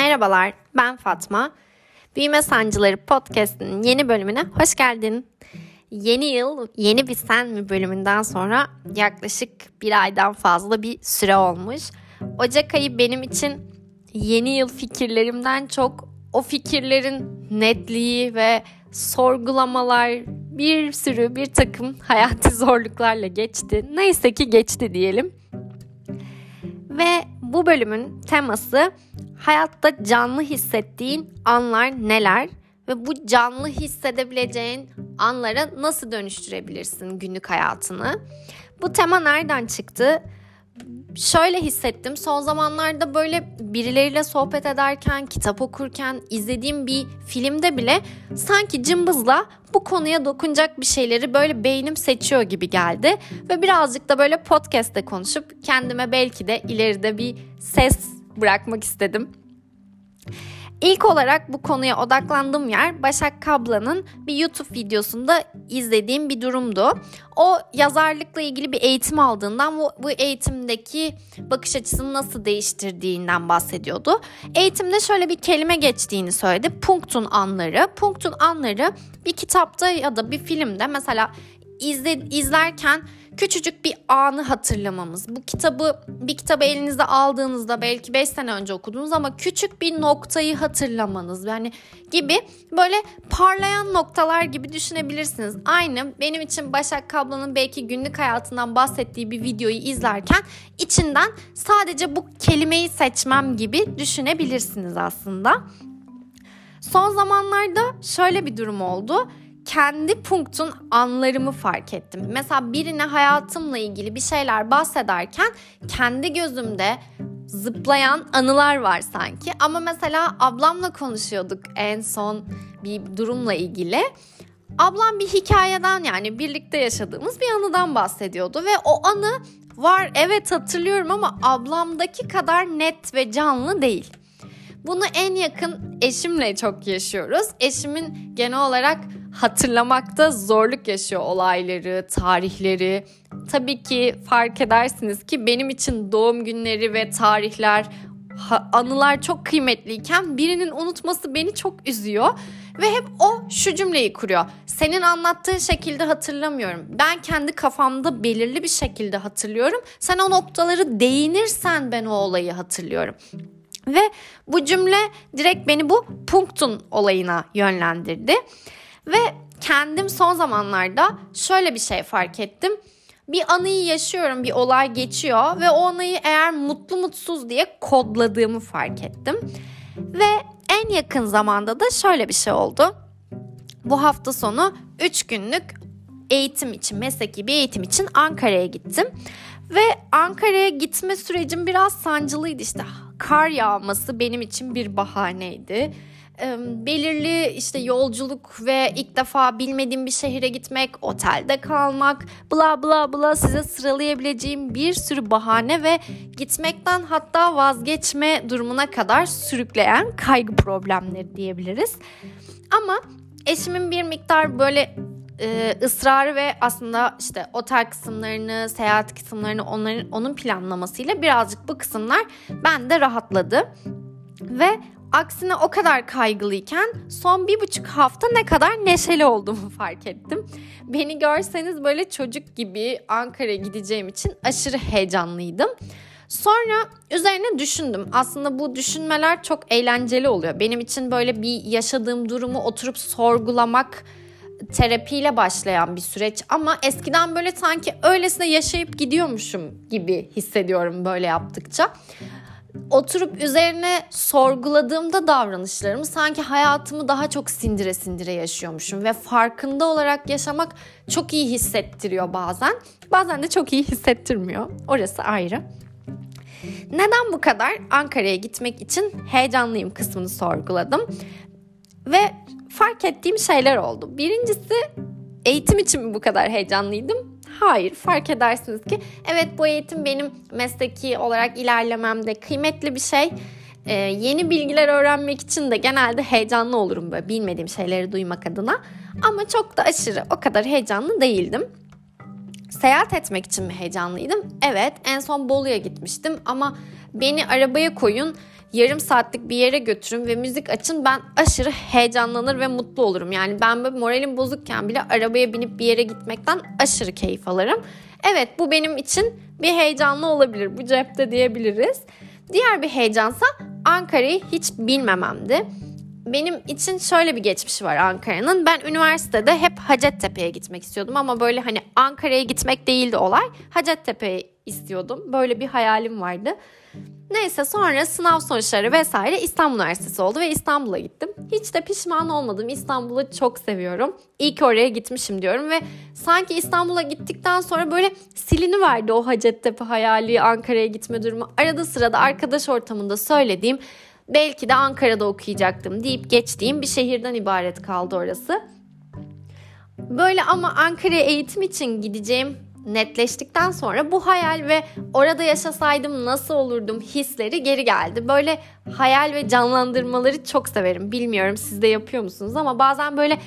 Merhabalar, ben Fatma. Büyüme Sancıları Podcast'ın yeni bölümüne hoş geldin. Yeni yıl, yeni bir sen mi bölümünden sonra yaklaşık bir aydan fazla bir süre olmuş. Ocak ayı benim için yeni yıl fikirlerimden çok o fikirlerin netliği ve sorgulamalar bir sürü bir takım hayati zorluklarla geçti. Neyse ki geçti diyelim. Ve bu bölümün teması hayatta canlı hissettiğin anlar neler ve bu canlı hissedebileceğin anlara nasıl dönüştürebilirsin günlük hayatını? Bu tema nereden çıktı? şöyle hissettim. Son zamanlarda böyle birileriyle sohbet ederken, kitap okurken, izlediğim bir filmde bile sanki cımbızla bu konuya dokunacak bir şeyleri böyle beynim seçiyor gibi geldi. Ve birazcık da böyle podcast'te konuşup kendime belki de ileride bir ses bırakmak istedim. İlk olarak bu konuya odaklandığım yer Başak Kabla'nın bir YouTube videosunda izlediğim bir durumdu. O yazarlıkla ilgili bir eğitim aldığından bu, bu eğitimdeki bakış açısını nasıl değiştirdiğinden bahsediyordu. Eğitimde şöyle bir kelime geçtiğini söyledi. Punktun anları. Punktun anları bir kitapta ya da bir filmde mesela izle, izlerken küçücük bir anı hatırlamamız. Bu kitabı bir kitabı elinize aldığınızda belki 5 sene önce okudunuz ama küçük bir noktayı hatırlamanız yani gibi böyle parlayan noktalar gibi düşünebilirsiniz. Aynı benim için Başak Kablo'nun belki günlük hayatından bahsettiği bir videoyu izlerken içinden sadece bu kelimeyi seçmem gibi düşünebilirsiniz aslında. Son zamanlarda şöyle bir durum oldu kendi punktun anlarımı fark ettim. Mesela birine hayatımla ilgili bir şeyler bahsederken kendi gözümde zıplayan anılar var sanki. Ama mesela ablamla konuşuyorduk en son bir durumla ilgili. Ablam bir hikayeden yani birlikte yaşadığımız bir anıdan bahsediyordu ve o anı var evet hatırlıyorum ama ablamdaki kadar net ve canlı değil. Bunu en yakın eşimle çok yaşıyoruz. Eşimin genel olarak hatırlamakta zorluk yaşıyor olayları, tarihleri. Tabii ki fark edersiniz ki benim için doğum günleri ve tarihler, anılar çok kıymetliyken birinin unutması beni çok üzüyor. Ve hep o şu cümleyi kuruyor. Senin anlattığın şekilde hatırlamıyorum. Ben kendi kafamda belirli bir şekilde hatırlıyorum. Sen o noktaları değinirsen ben o olayı hatırlıyorum. Ve bu cümle direkt beni bu punktun olayına yönlendirdi. Ve kendim son zamanlarda şöyle bir şey fark ettim. Bir anıyı yaşıyorum, bir olay geçiyor ve o anıyı eğer mutlu mutsuz diye kodladığımı fark ettim. Ve en yakın zamanda da şöyle bir şey oldu. Bu hafta sonu 3 günlük eğitim için, mesleki bir eğitim için Ankara'ya gittim. Ve Ankara'ya gitme sürecim biraz sancılıydı işte. Kar yağması benim için bir bahaneydi belirli işte yolculuk ve ilk defa bilmediğim bir şehire gitmek, otelde kalmak, bla bla bla size sıralayabileceğim bir sürü bahane ve gitmekten hatta vazgeçme durumuna kadar sürükleyen kaygı problemleri diyebiliriz. Ama eşimin bir miktar böyle e, ısrarı ve aslında işte otel kısımlarını, seyahat kısımlarını onların onun planlamasıyla birazcık bu kısımlar bende rahatladı. Ve Aksine o kadar kaygılıyken son bir buçuk hafta ne kadar neşeli olduğumu fark ettim. Beni görseniz böyle çocuk gibi Ankara'ya gideceğim için aşırı heyecanlıydım. Sonra üzerine düşündüm. Aslında bu düşünmeler çok eğlenceli oluyor. Benim için böyle bir yaşadığım durumu oturup sorgulamak terapiyle başlayan bir süreç ama eskiden böyle sanki öylesine yaşayıp gidiyormuşum gibi hissediyorum böyle yaptıkça oturup üzerine sorguladığımda davranışlarımı sanki hayatımı daha çok sindire sindire yaşıyormuşum ve farkında olarak yaşamak çok iyi hissettiriyor bazen. Bazen de çok iyi hissettirmiyor. Orası ayrı. Neden bu kadar Ankara'ya gitmek için heyecanlıyım kısmını sorguladım. Ve fark ettiğim şeyler oldu. Birincisi eğitim için mi bu kadar heyecanlıydım? Hayır fark edersiniz ki evet bu eğitim benim mesleki olarak ilerlememde kıymetli bir şey. Ee, yeni bilgiler öğrenmek için de genelde heyecanlı olurum böyle bilmediğim şeyleri duymak adına. Ama çok da aşırı o kadar heyecanlı değildim. Seyahat etmek için mi heyecanlıydım? Evet en son Bolu'ya gitmiştim ama beni arabaya koyun yarım saatlik bir yere götürün ve müzik açın ben aşırı heyecanlanır ve mutlu olurum. Yani ben böyle moralim bozukken bile arabaya binip bir yere gitmekten aşırı keyif alırım. Evet bu benim için bir heyecanlı olabilir. Bu cepte diyebiliriz. Diğer bir heyecansa Ankara'yı hiç bilmememdi. Benim için şöyle bir geçmişi var Ankara'nın. Ben üniversitede hep Hacettepe'ye gitmek istiyordum ama böyle hani Ankara'ya gitmek değildi olay. Hacettepe'ye istiyordum. Böyle bir hayalim vardı. Neyse sonra sınav sonuçları vesaire İstanbul Üniversitesi oldu ve İstanbul'a gittim. Hiç de pişman olmadım. İstanbul'u çok seviyorum. İyi ki oraya gitmişim diyorum ve sanki İstanbul'a gittikten sonra böyle silini verdi o Hacettepe hayali, Ankara'ya gitme durumu. Arada sırada arkadaş ortamında söylediğim belki de Ankara'da okuyacaktım deyip geçtiğim bir şehirden ibaret kaldı orası. Böyle ama Ankara'ya eğitim için gideceğim netleştikten sonra bu hayal ve orada yaşasaydım nasıl olurdum hisleri geri geldi. Böyle hayal ve canlandırmaları çok severim. Bilmiyorum siz de yapıyor musunuz ama bazen böyle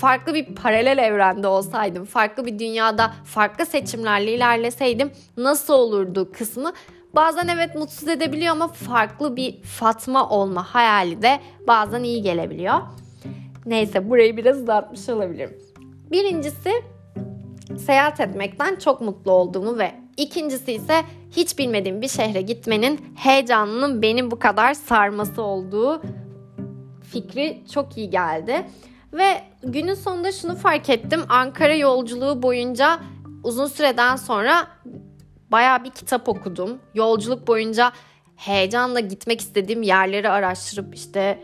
farklı bir paralel evrende olsaydım, farklı bir dünyada farklı seçimlerle ilerleseydim nasıl olurdu kısmı bazen evet mutsuz edebiliyor ama farklı bir Fatma olma hayali de bazen iyi gelebiliyor. Neyse burayı biraz uzatmış olabilirim. Birincisi seyahat etmekten çok mutlu olduğumu ve ikincisi ise hiç bilmediğim bir şehre gitmenin heyecanının beni bu kadar sarması olduğu fikri çok iyi geldi. Ve günün sonunda şunu fark ettim. Ankara yolculuğu boyunca uzun süreden sonra baya bir kitap okudum. Yolculuk boyunca heyecanla gitmek istediğim yerleri araştırıp işte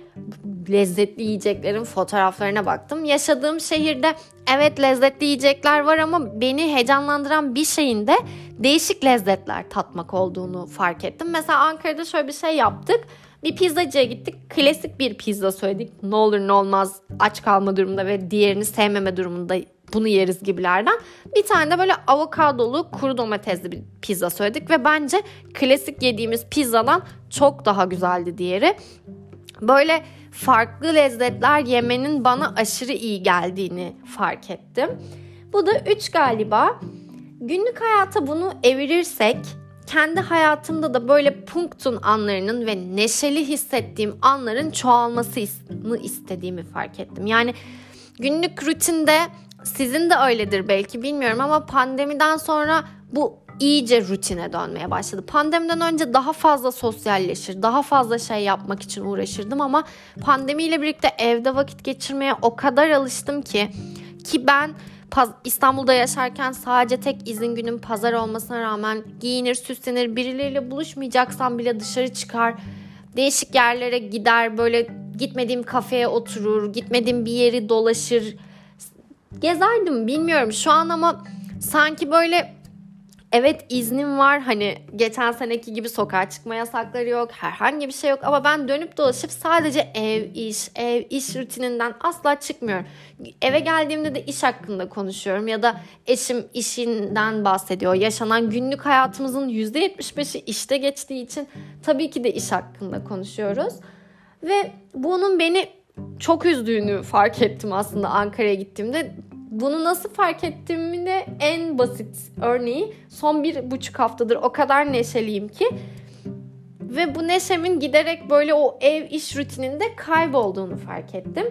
lezzetli yiyeceklerin fotoğraflarına baktım. Yaşadığım şehirde evet lezzetli yiyecekler var ama beni heyecanlandıran bir şeyin de değişik lezzetler tatmak olduğunu fark ettim. Mesela Ankara'da şöyle bir şey yaptık. Bir pizzacıya gittik. Klasik bir pizza söyledik. Ne olur ne olmaz aç kalma durumunda ve diğerini sevmeme durumunda bunu yeriz gibilerden. Bir tane de böyle avokadolu kuru domatesli bir pizza söyledik ve bence klasik yediğimiz pizzadan çok daha güzeldi diğeri. Böyle farklı lezzetler yemenin bana aşırı iyi geldiğini fark ettim. Bu da 3 galiba. Günlük hayata bunu evirirsek kendi hayatımda da böyle punktun anlarının ve neşeli hissettiğim anların çoğalmasını istediğimi fark ettim. Yani günlük rutinde sizin de öyledir belki bilmiyorum ama pandemiden sonra bu iyice rutine dönmeye başladı. Pandemiden önce daha fazla sosyalleşir, daha fazla şey yapmak için uğraşırdım ama pandemiyle birlikte evde vakit geçirmeye o kadar alıştım ki ki ben İstanbul'da yaşarken sadece tek izin günüm pazar olmasına rağmen giyinir, süslenir, birileriyle buluşmayacaksam bile dışarı çıkar. Değişik yerlere gider, böyle gitmediğim kafeye oturur, gitmediğim bir yeri dolaşır. Gezerdim bilmiyorum şu an ama sanki böyle Evet iznim var hani geçen seneki gibi sokağa çıkma yasakları yok herhangi bir şey yok ama ben dönüp dolaşıp sadece ev iş ev iş rutininden asla çıkmıyorum. Eve geldiğimde de iş hakkında konuşuyorum ya da eşim işinden bahsediyor. Yaşanan günlük hayatımızın %75'i işte geçtiği için tabii ki de iş hakkında konuşuyoruz. Ve bunun beni çok üzdüğünü fark ettim aslında Ankara'ya gittiğimde bunu nasıl fark ettiğimi de en basit örneği son bir buçuk haftadır o kadar neşeliyim ki ve bu neşemin giderek böyle o ev iş rutininde kaybolduğunu fark ettim.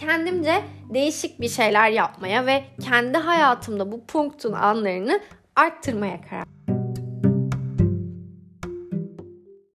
Kendimce değişik bir şeyler yapmaya ve kendi hayatımda bu punktun anlarını arttırmaya karar